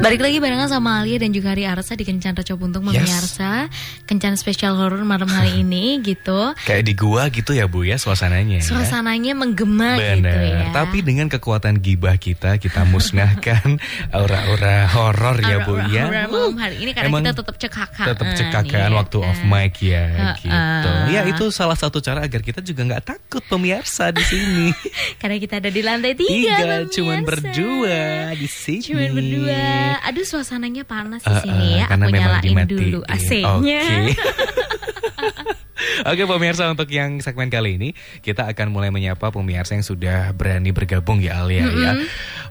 Balik lagi barengan sama Alia dan juga Hari Arsa di Kencan Reco Buntung Memirsa Kencan spesial horor malam hari ini gitu Kayak di gua gitu ya Bu ya suasananya. ya. Suasananya menggema gitu Bener. ya Tapi dengan kekuatan gibah kita, kita musnahkan aura-aura horor ya Bu Aura-aura ya. horor malam hari ini karena Emang kita tetap cekakaan tetap cekakan iya waktu kan? off mic ya Ha-ha. gitu. Ya itu salah satu cara agar kita juga nggak takut pemirsa di sini. Karena kita ada di lantai tiga Tiga, cuman berdua di sini. Cuman berdua Aduh suasananya panas di Uh, sini uh, ya karena Aku memang nyalain dulu AC-nya Oke. Oke pemirsa untuk yang segmen kali ini kita akan mulai menyapa pemirsa yang sudah berani bergabung ya Alia ya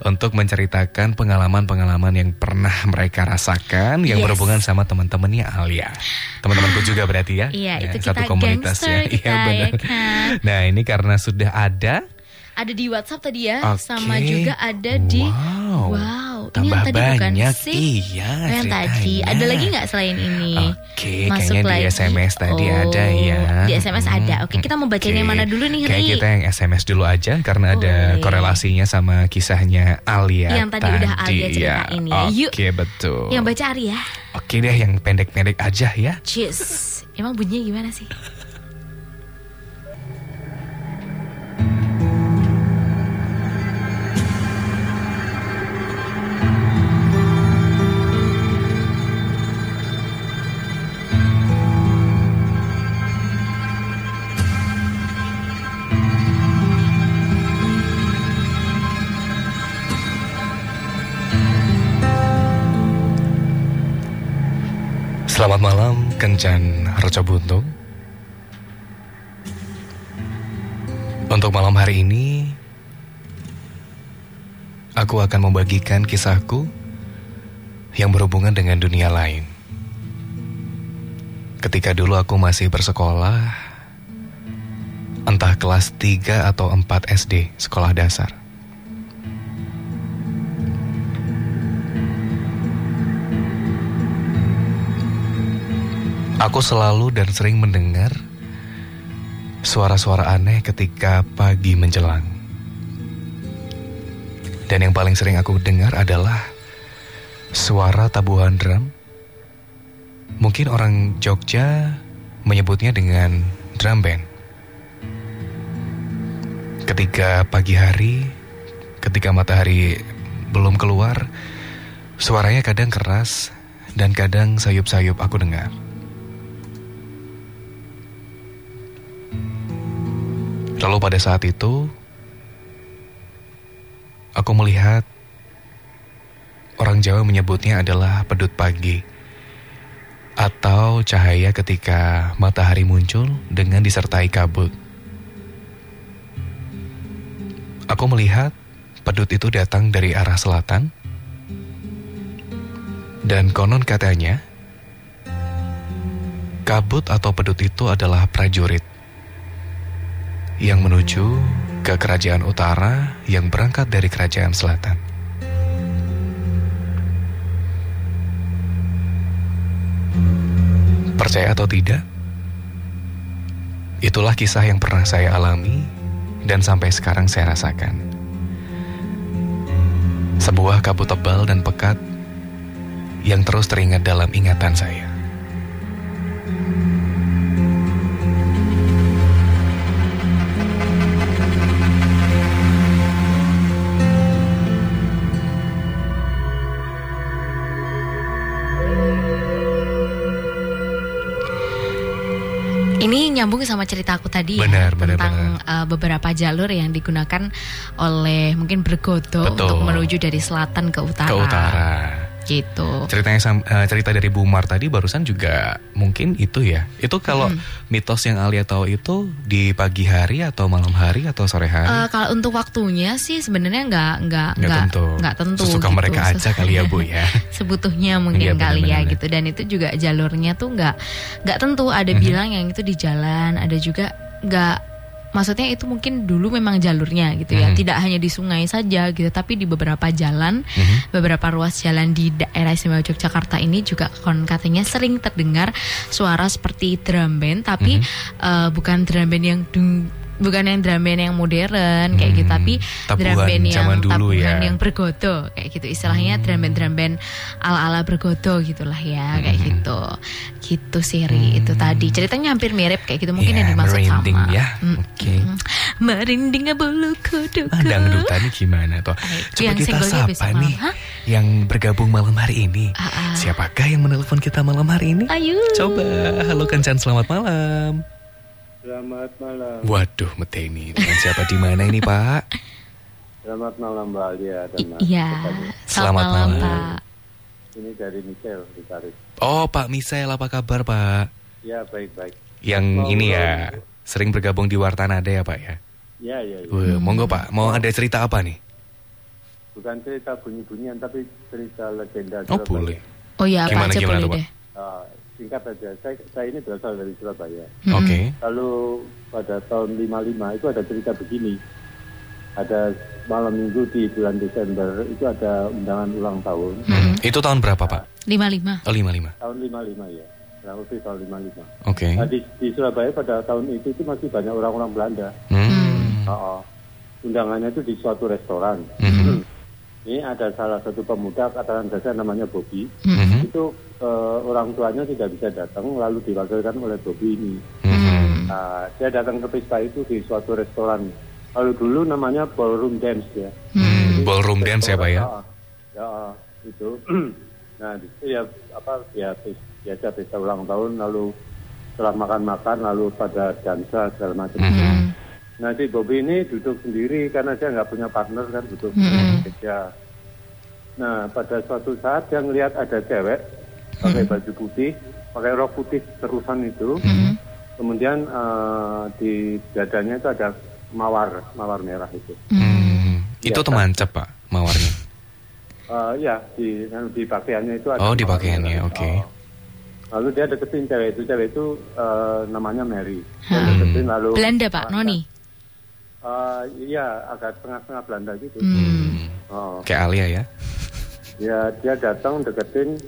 untuk menceritakan pengalaman-pengalaman yang pernah mereka rasakan yang Yes. berhubungan sama teman-temannya Alia. Teman-temanku juga berarti ya. Iya, Ya, itu satu kita komunitas ya. kita, Iya benar. ya kan? Nah, ini karena sudah ada Ada di WhatsApp tadi ya Oke. Sama juga ada di Wow. Ini Tambah yang tadi bukan banyak, sih iya, Oh, Yang tadi. Ada lagi nggak selain ini Oke, kayaknya di SMS tadi ada ya. Di SMS ada Oke kita mau bacain yang Oke. mana dulu nih Kayak Ri? kita yang SMS dulu aja karena ada Boleh. korelasinya sama kisahnya Alia Yang tadi udah Alia ceritain ya. Yuk. Oke, betul. Yang baca Ari ya Oke deh yang pendek-pendek aja ya. Cheers Emang bunyinya gimana sih? Selamat malam Kencan Reco Buntung. Untuk malam hari ini aku akan membagikan kisahku yang berhubungan dengan dunia lain. Ketika dulu aku masih bersekolah, entah kelas 3 atau 4 SD, sekolah dasar. Aku selalu dan sering mendengar suara-suara aneh ketika pagi menjelang. Dan yang paling sering aku dengar adalah suara tabuhan drum. Mungkin orang Jogja menyebutnya dengan drum band. Ketika pagi hari, ketika matahari belum keluar, suaranya kadang keras dan kadang sayup-sayup aku dengar. Lalu pada saat itu, aku melihat orang Jawa menyebutnya adalah pedut pagi atau cahaya ketika matahari muncul dengan disertai kabut. Aku melihat pedut itu datang dari arah selatan dan konon katanya kabut atau pedut itu adalah prajurit yang menuju ke kerajaan utara yang berangkat dari kerajaan selatan. Percaya atau tidak, itulah kisah yang pernah saya alami dan sampai sekarang saya rasakan. Sebuah kabut tebal dan pekat yang terus teringat dalam ingatan saya. Nyambung sama cerita aku tadi Benar, ya benar, tentang uh, beberapa jalur yang digunakan oleh mungkin bergodo Betul. untuk menuju dari selatan ke utara. Ke utara. Gitu. Ceritanya eh, cerita dari Bu Mar tadi barusan juga mungkin itu ya. Itu kalau Hmm. mitos yang Alia tahu itu di pagi hari atau malam hari atau sore hari? Eh, kalau untuk waktunya sih sebenarnya nggak nggak Nggak tentu. nggak tentu. Sesuka gitu. mereka aja kali ya, Bu, ya. Sebutuhnya mungkin Iya, kali ya gitu dan itu juga jalurnya tuh nggak nggak tentu. Ada Mhm. bilang yang itu di jalan, ada juga nggak. Maksudnya itu mungkin dulu memang jalurnya gitu ya, Mhm. tidak hanya di sungai saja gitu, tapi di beberapa jalan, Mhm. beberapa ruas jalan di daerah istimewa Yogyakarta ini juga kon katanya sering terdengar suara seperti drum band, tapi Mhm. eh, bukan drum band yang dung bukan yang drum band yang modern kayak gitu Hmm, tapi tabuhan drum band yang zaman dulu tabuhan ya. yang bergodo kayak gitu istilahnya drum band drum band ala ala bergodo gitulah ya kayak Hmm. gitu gitu sih Ri itu tadi ceritanya hampir mirip kayak gitu mungkin Ya, yang dimaksud merinding sama ya. Oke. mm. merinding bulu kuduku Ah, dangdutan gimana tuh? Coba yang kita sapa nih hah? yang bergabung malam hari ini. Ah, ah. Siapakah yang menelpon kita malam hari ini? ayo Coba, halo Kencan, selamat malam. Selamat malam. Waduh, Meteni, dengan siapa di mana ini Pak? Selamat malam Mbak Alia dan Mas. iya selamat Selamat malam malam. Pak Ini dari Michelle di Tarik. Oh, Pak Misael, apa kabar Pak? Ya baik-baik. Yang Mau ini ya, sering bergabung di Wartanada ya Pak ya? Ya ya ya. Wah, monggo Pak, mau ada cerita apa nih? Bukan cerita bunyi-bunyian tapi cerita legenda. Oh Surabaya. boleh. oh iya apa Gimana, aja gimana boleh tuh, Pak? deh Ah, singkat saja. Saya, saya ini berasal dari Surabaya. Mm-mm. Oke. Lalu pada tahun 55 itu ada cerita begini. Ada malam minggu di bulan Desember itu ada undangan ulang tahun. Hmm, Itu tahun berapa Pak? lima lima Oh 55. Tahun 55 ya. Kurang lebih tahun 55. Oke. Nah, di, di Surabaya pada tahun itu itu masih banyak orang-orang Belanda. Hmm. Oh, undangannya itu di suatu restoran. Mhm. Ini ada salah satu pemuda katakan saja namanya Bobby. Mhm. Itu eh, orang tuanya tidak bisa datang lalu diwakilkan oleh Bobby ini. Mhm. Nah, dia datang ke pesta itu di suatu restoran. Kalau dulu namanya ballroom dance ya. Hmm, Ballroom dance ya Pak ya? Ah, ya itu. nah itu ya apa ya biasa pesta ulang tahun lalu setelah makan-makan lalu pada dansa segala macam. Mm-mm. Nah si Bobby ini duduk sendiri karena dia nggak punya partner kan duduk Mm-mm. kerja. Nah pada suatu saat dia ngelihat ada cewek pakai baju putih, pakai rok putih terusan itu, Mm-mm. kemudian eh, di dadanya itu ada mawar, mawar merah itu. Hmm. Itu Ya, teman cep Pak, mawarnya. Eh, ya di di pakaiannya itu ada. Oh, di pakaiannya, oke. Oh. Lalu dia deketin cewek itu, cewek itu eh, namanya Mary. Dia Hmm. deketin lalu. Belanda Pak Noni Eh, iya agak tengah-tengah Belanda gitu. Hmm. Oh. Kayak Alia ya? Ya dia datang deketin,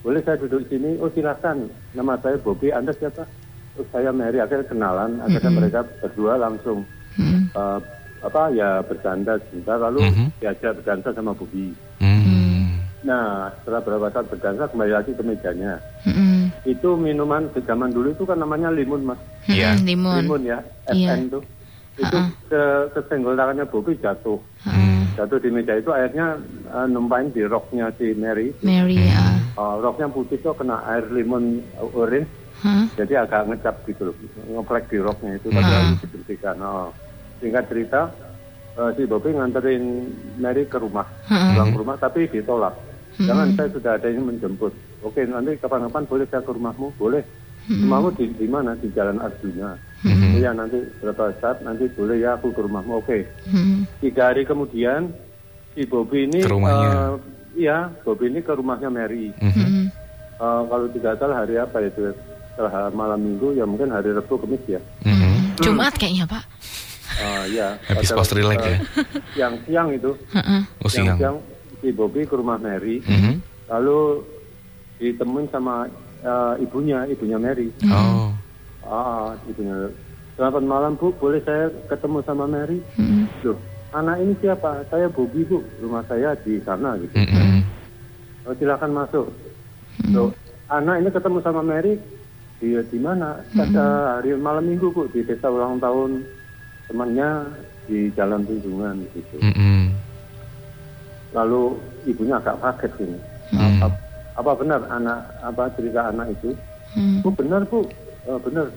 boleh saya duduk sini? Oh silakan. Nama saya Bobby, Anda siapa? Oh saya Mary. Akhirnya kenalan. Akhirnya mereka berdua langsung Mm-mm. eh, apa ya bercanda sebentar. Lalu Mhm. diajak berdansa sama Bobby. Hmm. Nah setelah beberapa saat berdansa kembali lagi ke mejanya. Mm-mm. Itu minuman di zaman dulu itu kan namanya limun mas. Iya. Mm-mm, limun Limun ya, Iya. FN tuh. Itu ke kesenggol tangannya Bobby jatuh. Hmm. Jatuh di meja itu akhirnya eh, numpain di roknya si Mary. Mary ya Oh, roknya putih tuh kena air limon uh, orange, Hah? jadi agak ngecap gitu loh, ngeflek di roknya itu, Hmm. tapi harus dibersihkan. Oh. Singkat cerita, eh, si Bobby nganterin Mary ke rumah, Hmm. pulang ke rumah, tapi ditolak. Jangan, saya sudah ada yang menjemput. Oke, nanti kapan-kapan boleh saya ke rumahmu? Boleh. Rumahmu di, di mana? Di Jalan Arjuna. Mhm. Iya, nanti berapa saat, nanti boleh ya aku ke rumahmu. Oke. Mm-mm. Tiga hari kemudian, si Bobby ini... Ke rumahnya. eh, iya, Bobby ini ke rumahnya Mary. Mm-mm. Eh, kalau tidak salah hari apa itu? Setelah malam minggu ya mungkin hari Rabu Kamis ya. Mhm. Jumat kayaknya Pak Eh, ya. Habis post relax eh, ya? Yang siang itu, Heeh. Oh siang. yang siang si Bobby ke rumah Mary, Mhm. lalu ditemuin sama eh, ibunya, ibunya Mary. Oh. Ah, ibunya. Selamat malam Bu, boleh saya ketemu sama Mary? Mm-mm. Loh, anak ini siapa? Saya Bobby Bu, rumah saya di sana gitu. Mhm. Oh, silakan masuk. Loh, anak ini ketemu sama Mary di di mana? Pada hari malam minggu bu di desa ulang tahun temannya di Jalan Tunjungan gitu. Mhm. Lalu ibunya agak kaget ini. Hmm. Apa, apa benar anak apa cerita anak itu? Mm. Bu benar bu, "Oh, benar.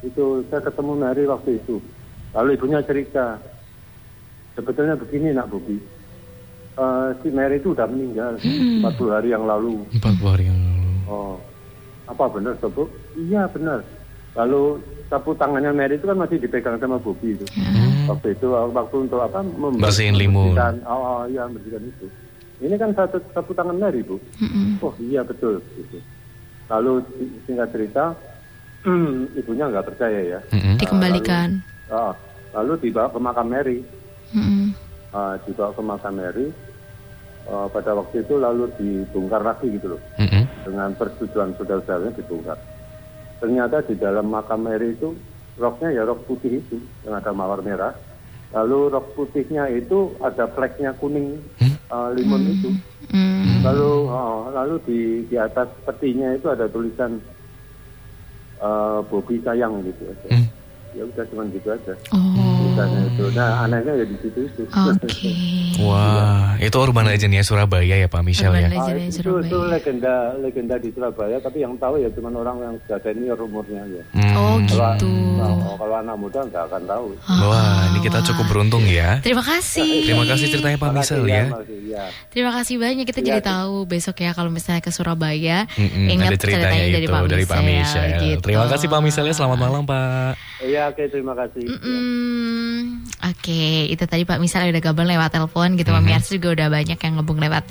Itu saya ketemu Mary waktu itu. Lalu ibunya cerita. Sebetulnya begini nak Bobi. Eh, si Mary itu udah meninggal 40 hari yang lalu. Empat hari yang lalu. Oh, apa benar Bu? Iya benar. Lalu sapu tangannya Mary itu kan masih dipegang sama Bobby itu. Hmm. Waktu itu waktu untuk apa? Member- Bersihin limun. membersihkan- Oh, oh iya membersihkan itu. Ini kan satu sapu tangan Mary bu. Mm-mm. Oh iya betul. Gitu. Lalu si- singkat cerita, ibunya nggak percaya ya. Mhm. Dikembalikan Ah, lalu dibawa ke makam Mary. Mm-mm. Ah, dibawa ke makam Mary. Ah, pada waktu itu lalu dibongkar lagi gitu loh. Mhm. dengan persetujuan saudara-saudaranya dibongkar. Ternyata di dalam makam Mary itu roknya ya rok putih itu yang ada mawar merah. Lalu rok putihnya itu ada flagnya kuning uh, limun itu. Hmm. Lalu oh, lalu di di atas petinya itu ada tulisan uh, Bobby sayang gitu aja. Hmm. Ya udah cuma gitu aja. Oh. Tulisannya itu. Nah anehnya ya di situ itu. Oke. Wah, itu urban legend ya Surabaya ya Pak Michelle ya. Urban Ah, Legend itu, Surabaya. itu legenda legenda di Surabaya tapi yang tahu ya cuma orang yang sudah senior umurnya ya. Hmm. Oh Kalau, gitu. kalau, kalau anak muda nggak akan tahu. Wah, ini kita cukup beruntung ya. Terima kasih. Terima kasih ceritanya Pak Michelle ya. ya. Terima kasih banyak kita Iya, jadi sih. tahu besok ya kalau misalnya ke Surabaya Mm-mm, ingat ada ceritanya, ceritanya itu dari Pak Michelle. gitu. Terima kasih Pak Michelle ya. Selamat malam Pak. Iya, oke terima kasih. Oke, itu tadi Pak Misal udah gabung lewat telepon gitu. Mhm. Pemirsa juga udah banyak yang ngubung lewat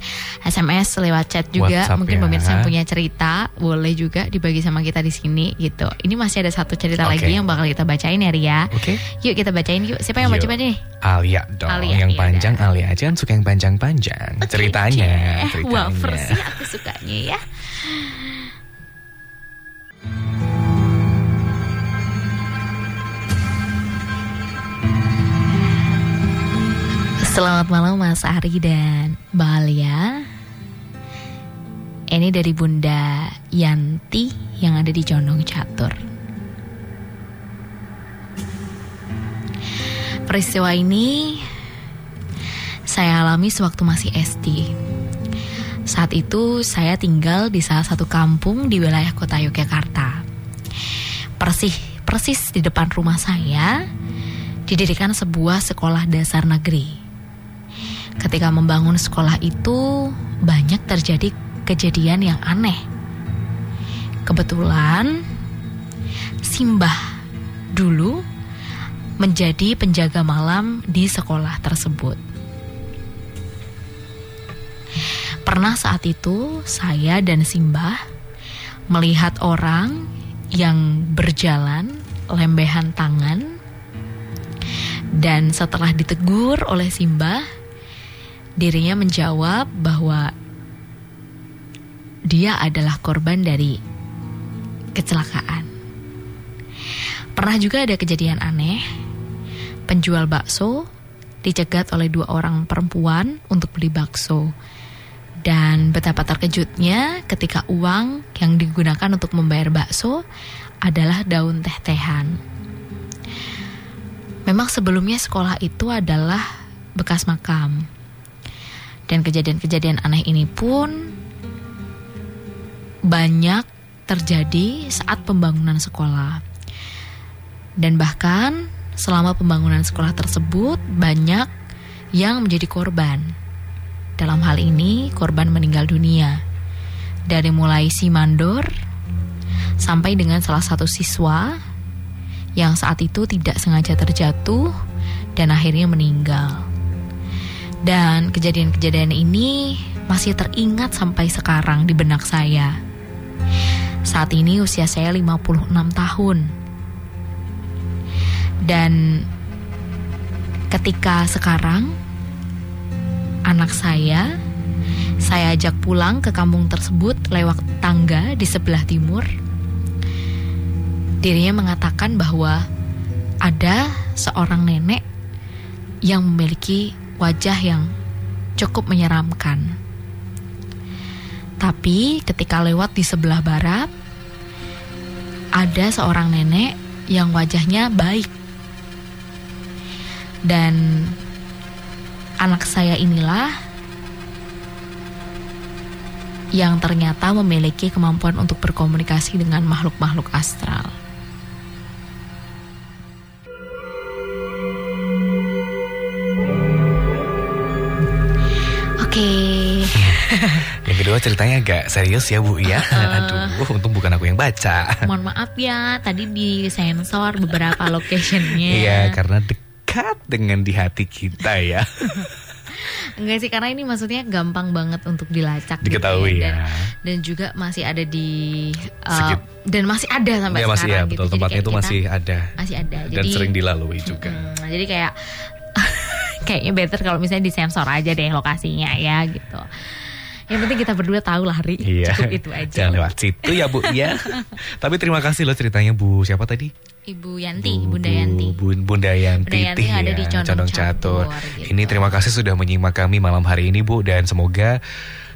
SMS, lewat chat juga. WhatsApp Mungkin ya. pemirsa yang punya cerita boleh juga dibagi sama kita di sini gitu. Ini masih ada satu cerita Oke. lagi yang bakal kita bacain ya Ria. Oke. Yuk kita bacain yuk. Siapa yang mau Yuk. coba nih? Alia dong, Alia, yang iya panjang Alia aja kan suka yang panjang-panjang. ceritanya, Oke. ceritanya. Wah, versi aku sukanya ya. Selamat malam Mas Ari dan Mbak Alia. Ini dari Bunda Yanti yang ada di Condong Catur. Peristiwa ini saya alami sewaktu masih SD. Saat itu saya tinggal di salah satu kampung di wilayah kota Yogyakarta. Persis, persis di depan rumah saya didirikan sebuah sekolah dasar negeri. Ketika membangun sekolah itu banyak terjadi kejadian yang aneh. Kebetulan Simbah dulu menjadi penjaga malam di sekolah tersebut. Pernah saat itu saya dan Simbah melihat orang yang berjalan lembehan tangan dan setelah ditegur oleh Simbah dirinya menjawab bahwa dia adalah korban dari kecelakaan. Pernah juga ada kejadian aneh. Penjual bakso dicegat oleh dua orang perempuan untuk beli bakso. Dan betapa terkejutnya ketika uang yang digunakan untuk membayar bakso adalah daun teh-tehan. Memang sebelumnya sekolah itu adalah bekas makam. Dan kejadian-kejadian aneh ini pun banyak terjadi saat pembangunan sekolah. Dan bahkan selama pembangunan sekolah tersebut banyak yang menjadi korban. Dalam hal ini korban meninggal dunia. Dari mulai si mandor sampai dengan salah satu siswa yang saat itu tidak sengaja terjatuh dan akhirnya meninggal. Dan kejadian-kejadian ini masih teringat sampai sekarang di benak saya. Saat ini usia saya 56 tahun. Dan ketika sekarang anak saya saya ajak pulang ke kampung tersebut lewat tangga di sebelah timur. Dirinya mengatakan bahwa ada seorang nenek yang memiliki wajah yang cukup menyeramkan. Tapi ketika lewat di sebelah barat, ada seorang nenek yang wajahnya baik. Dan anak saya inilah yang ternyata memiliki kemampuan untuk berkomunikasi dengan makhluk-makhluk astral. Ceritanya agak serius ya Bu ya. Aduh, untung bukan aku yang baca. Mohon maaf ya, tadi di sensor beberapa locationnya. Iya, karena dekat dengan di hati kita ya. Enggak sih, karena ini maksudnya gampang banget untuk dilacak. gitu Diketahui Dan, ya. dan juga masih ada di uh, Sekit- dan masih ada sampai Iya masih ya, sekarang betul gitu. Jadi tempatnya itu masih ada masih ada. dan Jadi sering dilalui juga. Hmm, jadi kayak kayaknya better kalau misalnya disensor aja deh lokasinya ya gitu. Yang penting kita berdua tahu lah Ri. Iya. Cukup itu aja. Jangan lewat situ ya Bu ya. Tapi terima kasih loh ceritanya Bu. Siapa tadi? Ibu Yanti, Bunda Yanti. Bu, Bunda Yanti, Bunda Yanti ya, ada di Condong Catur. Catur, gitu. Ini terima kasih sudah menyimak kami malam hari ini Bu dan semoga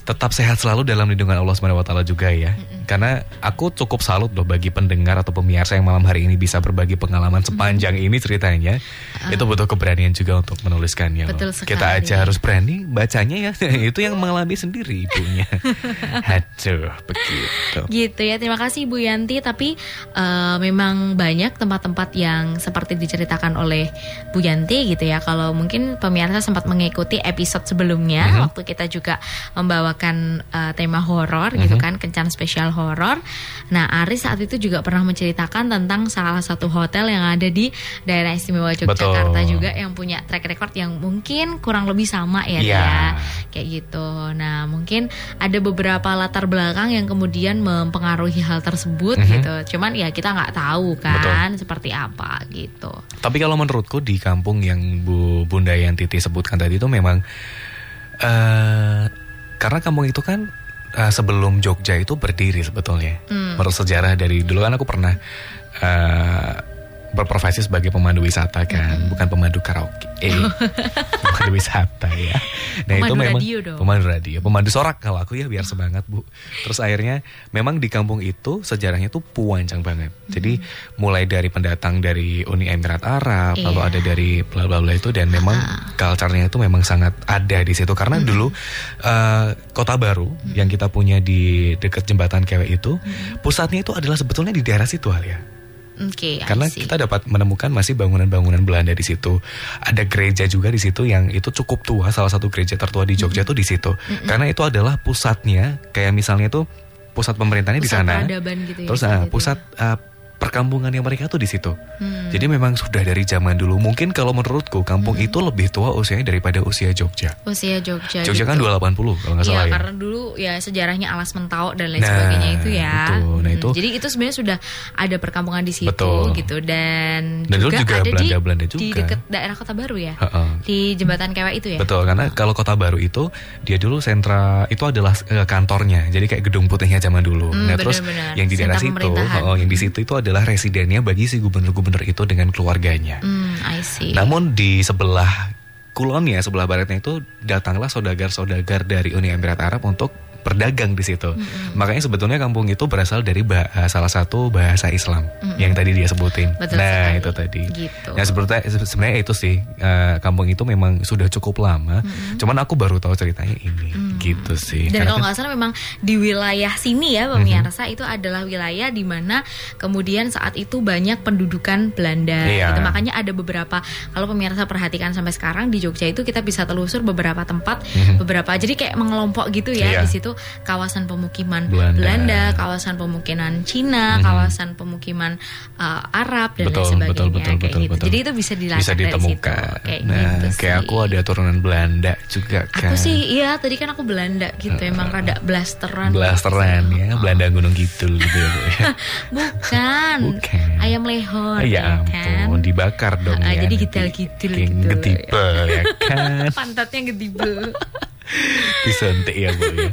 tetap sehat selalu dalam lindungan Allah Subhanahu wa taala juga ya. Karena aku cukup salut loh bagi pendengar atau pemirsa yang malam hari ini bisa berbagi pengalaman sepanjang ini ceritanya. Itu butuh keberanian juga untuk menuliskannya. loh. Betul Kita sekali. aja harus berani bacanya ya. Itu yang mengalami sendiri ibunya. Aduh, begitu. Gitu ya, terima kasih Bu Yanti. Tapi eh, memang banyak tempat-tempat yang seperti diceritakan oleh Bu Yanti gitu ya. Kalau mungkin pemirsa sempat mengikuti episode sebelumnya, Mhm. waktu kita juga membawakan eh, tema horor gitu Mhm. kan, kencan spesial horor. Nah, Aris saat itu juga pernah menceritakan tentang salah satu hotel yang ada di daerah istimewa Yogyakarta Betul. juga yang punya track record yang mungkin kurang lebih sama ya, Iya. ya kayak gitu. Nah, mungkin ada beberapa latar belakang yang kemudian mempengaruhi hal tersebut Mhm. gitu. Cuman ya kita nggak tahu kan seperti apa gitu. Tapi kalau menurutku di kampung yang Bu Bunda yang Titi sebutkan tadi itu memang eh karena kampung itu kan eh, sebelum Jogja itu berdiri sebetulnya. Hmm. Menurut sejarah dari dulu kan aku pernah eh berprofesi sebagai pemandu wisata kan, Hmm. bukan pemandu karaoke. Eh, pemandu wisata ya. Nah Pemandu itu memang radio dong. pemandu radio, pemandu sorak kalau aku ya biar semangat bu. Terus akhirnya memang di kampung itu sejarahnya tuh puancang banget. Jadi mulai dari pendatang dari Uni Emirat Arab, Iya. lalu ada dari bla bla bla itu dan memang culture-nya itu memang sangat ada di situ karena dulu eh, kota baru yang kita punya di dekat jembatan Kewek itu pusatnya itu adalah sebetulnya di daerah situ Alia. Oke, I Karena kita dapat menemukan masih bangunan-bangunan Belanda di situ. Ada gereja juga di situ yang itu cukup tua, salah satu gereja tertua di Jogja itu di situ. Karena itu adalah pusatnya, kayak misalnya itu pusat pemerintahnya di Pusat sana. peradaban gitu ya, Terus kayak ah, gitu pusat ah, perkampungannya mereka tuh di situ. Hmm. Jadi memang sudah dari zaman dulu. Mungkin kalau menurutku kampung itu lebih tua usianya daripada usia Jogja. usia Jogja. Jogja gitu. kan 280 kalau nggak Iya, salah ya. karena dulu ya sejarahnya Alas Mentau dan lain Nah, sebagainya itu ya. itu. Nah, Hmm, itu- Jadi itu sebenarnya sudah ada perkampungan di situ Betul. gitu dan, Dan dulu juga ada di Belanda-Belanda di juga. dekat daerah Kota Baru ya. Heeh. Di jembatan Kewek itu ya. Betul, karena kalau Kota Baru itu dia dulu sentra itu adalah eh, kantornya, jadi kayak gedung putihnya zaman dulu. Hmm, nah terus benar-benar. yang di daerah situ, oh, yang di situ itu adalah residennya bagi si gubernur-gubernur itu dengan keluarganya. Hmm, I see. Namun di sebelah kulonnya, sebelah baratnya itu datanglah saudagar-saudagar dari Uni Emirat Arab untuk berdagang di situ. Makanya sebetulnya kampung itu berasal dari bah- salah satu bahasa Islam yang tadi dia sebutin. Betul nah sekali. itu tadi. Gitu. Nah sebenarnya sebenarnya itu sih eh, kampung itu memang sudah cukup lama. Cuman aku baru tahu ceritanya ini, gitu sih. Dan Karena kalau kan- nggak salah memang di wilayah sini ya pemirsa itu adalah wilayah di mana kemudian saat itu banyak pendudukan Belanda. Iya. Gitu. Makanya ada beberapa kalau pemirsa perhatikan sampai sekarang di Jogja itu kita bisa telusur beberapa tempat, beberapa jadi kayak mengelompok gitu ya. Iya. di situ kawasan pemukiman Belanda. Belanda, kawasan pemukiman Cina, Mhm. kawasan pemukiman uh, Arab dan betul, lain sebagainya betul, betul, kayak betul, gitu. betul. Jadi itu bisa dilacak bisa dari situ. ditemukan. Kayak nah, gitu kayak aku ada turunan Belanda juga kan. Aku sih iya tadi kan aku Belanda gitu emang rada blasteran. Blasteran gitu. ya, Belanda Gunung Kidul gitu ya, Bu, ya. Bukan. Bukan. Ayam lehor ya kan. ampun, dibakar dong Ah, ya. jadi Kayak gitu. Getibel ya kan. Pantatnya gedibel. Disuntik ya Bu ya.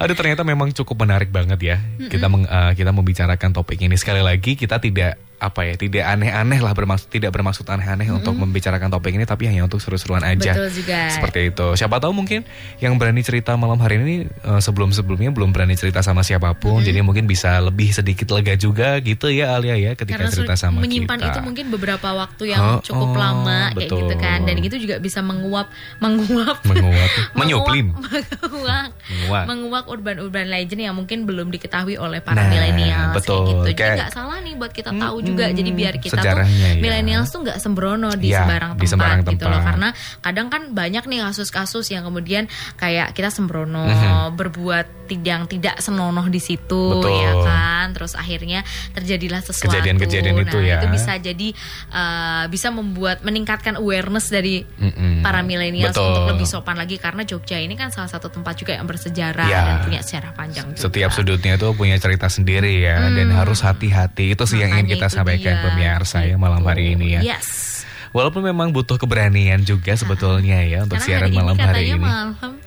Aduh ternyata memang cukup menarik banget ya. Kita meng- eh, kita membicarakan topik ini sekali lagi kita tidak apa ya tidak aneh-aneh lah bermaksud tidak bermaksud aneh-aneh untuk membicarakan topik ini tapi hanya untuk seru-seruan aja. Betul juga. Seperti itu. Siapa tahu mungkin yang berani cerita malam hari ini eh, sebelum-sebelumnya belum berani cerita sama siapa pun, jadi mungkin bisa lebih sedikit lega juga gitu ya Alia ya ketika Karena cerita sama menyimpan kita. itu mungkin beberapa waktu yang Oh, cukup oh, lama kayak betul. gitu kan dan itu juga bisa menguap menguap menguap, menyuplim, menguap menguap. menguak urban-urban legend yang mungkin belum diketahui oleh para Nah, milenial betul. gitu. Jadi Kayak- nggak salah nih buat kita tahu juga. Mm-mm, Jadi biar kita tuh ya. milenials tuh nggak sembrono di Ya, sembarang di tempat sembarang gitu loh. tempat. Karena kadang kan banyak nih kasus-kasus yang kemudian kayak kita sembrono Mhm. berbuat tidak tidak senonoh di situ Betul. ya kan. Terus akhirnya terjadilah sesuatu. Kejadian-kejadian nah, itu ya. itu bisa jadi uh, bisa membuat meningkatkan awareness dari Mm-mm. para milenials Betul. untuk lebih sopan lagi karena Jogja ini kan salah satu tempat juga yang bersejarah Ya. dan punya sejarah panjang juga. Setiap sudutnya itu punya cerita sendiri ya dan harus hati-hati. Itu sih yang ingin Hmm. Makanya kita sampaikan dia, pemirsa ya malam hari ini ya. Yes. Walaupun memang butuh keberanian juga sebetulnya ya untuk Karena siaran malam hari ini. malam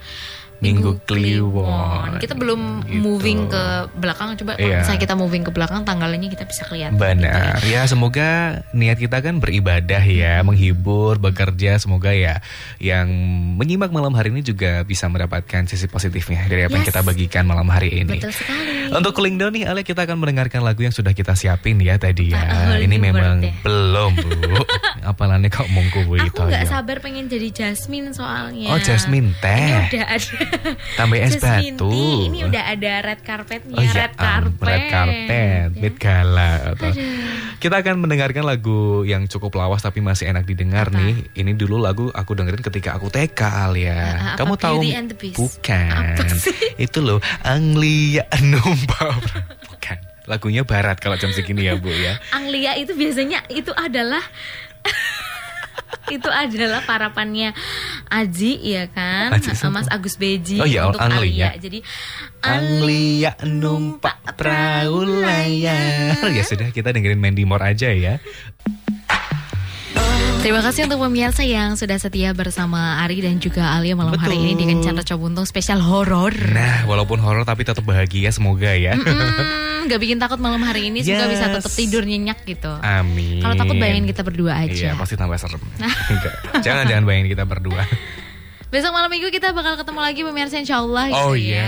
Minggu Kliwon. Kita belum Gitu. moving ke belakang. Coba kalau Iya. misalnya kita moving ke belakang tanggalnya kita bisa kelihatan. Benar gitu ya semoga niat kita kan beribadah ya menghibur bekerja semoga ya yang menyimak malam hari ini juga bisa mendapatkan sisi positifnya dari apa yang Yes. kita bagikan malam hari ini. Betul sekali. Untuk cooling down nih Ale kita akan mendengarkan lagu yang sudah kita siapin ya tadi ya. Ah, ini memang ya. belum Bu. Apalane kok mongko Aku nggak ya. sabar pengen jadi Jasmine soalnya. Oh, Jasmine teh. Ini udah ada. Tambah es batu. Ini udah ada red carpetnya. Oh iya, red carpet. red carpet, Ya. mid gala. atau-. Kita akan mendengarkan lagu yang cukup lawas tapi masih enak didengar Apa? nih. Ini dulu lagu aku dengerin ketika aku TK Alia. Ah, ah, apa? Kamu tahu? Bukan. Apa sih? Itu loh Anglia Numpa. Bukan. Lagunya barat kalau jam segini ya, Bu ya. Anglia itu biasanya itu adalah itu adalah parapannya Aji ya kan Aji? Mas Agus Beji Oh iya, untuk Anglia. Alia jadi Anglia numpak perahu layar. Ya sudah kita dengerin Mandy Moore aja ya. Terima kasih untuk pemirsa yang sudah setia bersama Ari dan juga Alia malam hari Betul. ini dengan Chandra Cobuntung spesial horor. Nah, walaupun horor tapi tetap bahagia semoga ya. Hmm, gak bikin takut malam hari ini semoga bisa tetap tidur nyenyak gitu. Amin. Kalau takut bayangin kita berdua Iya, aja. pasti tambah serem. Enggak. Jangan jangan bayangin kita berdua. Besok malam minggu kita bakal ketemu lagi pemirsa insya Allah Oh gitu ya. iya.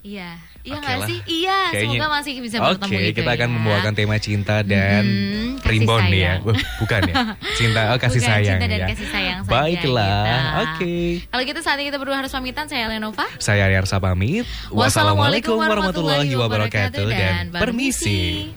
Iya. Iya nggak lah. sih? Iya, Kayaknya- semoga masih bisa bertemu gitu kita akan ya. membawakan tema cinta dan Mm-mm, kasih primbon nih ya. Bukan ya. Cinta oh kasih Bukan, sayang cinta dan ya. kasih sayang saja, Baiklah. Oke. Kalau gitu saat ini kita berdua harus pamitan. Saya Lenova. Saya Yarsa pamit. Wassalamualaikum warahmatullahi wabarakatuh dan permisi.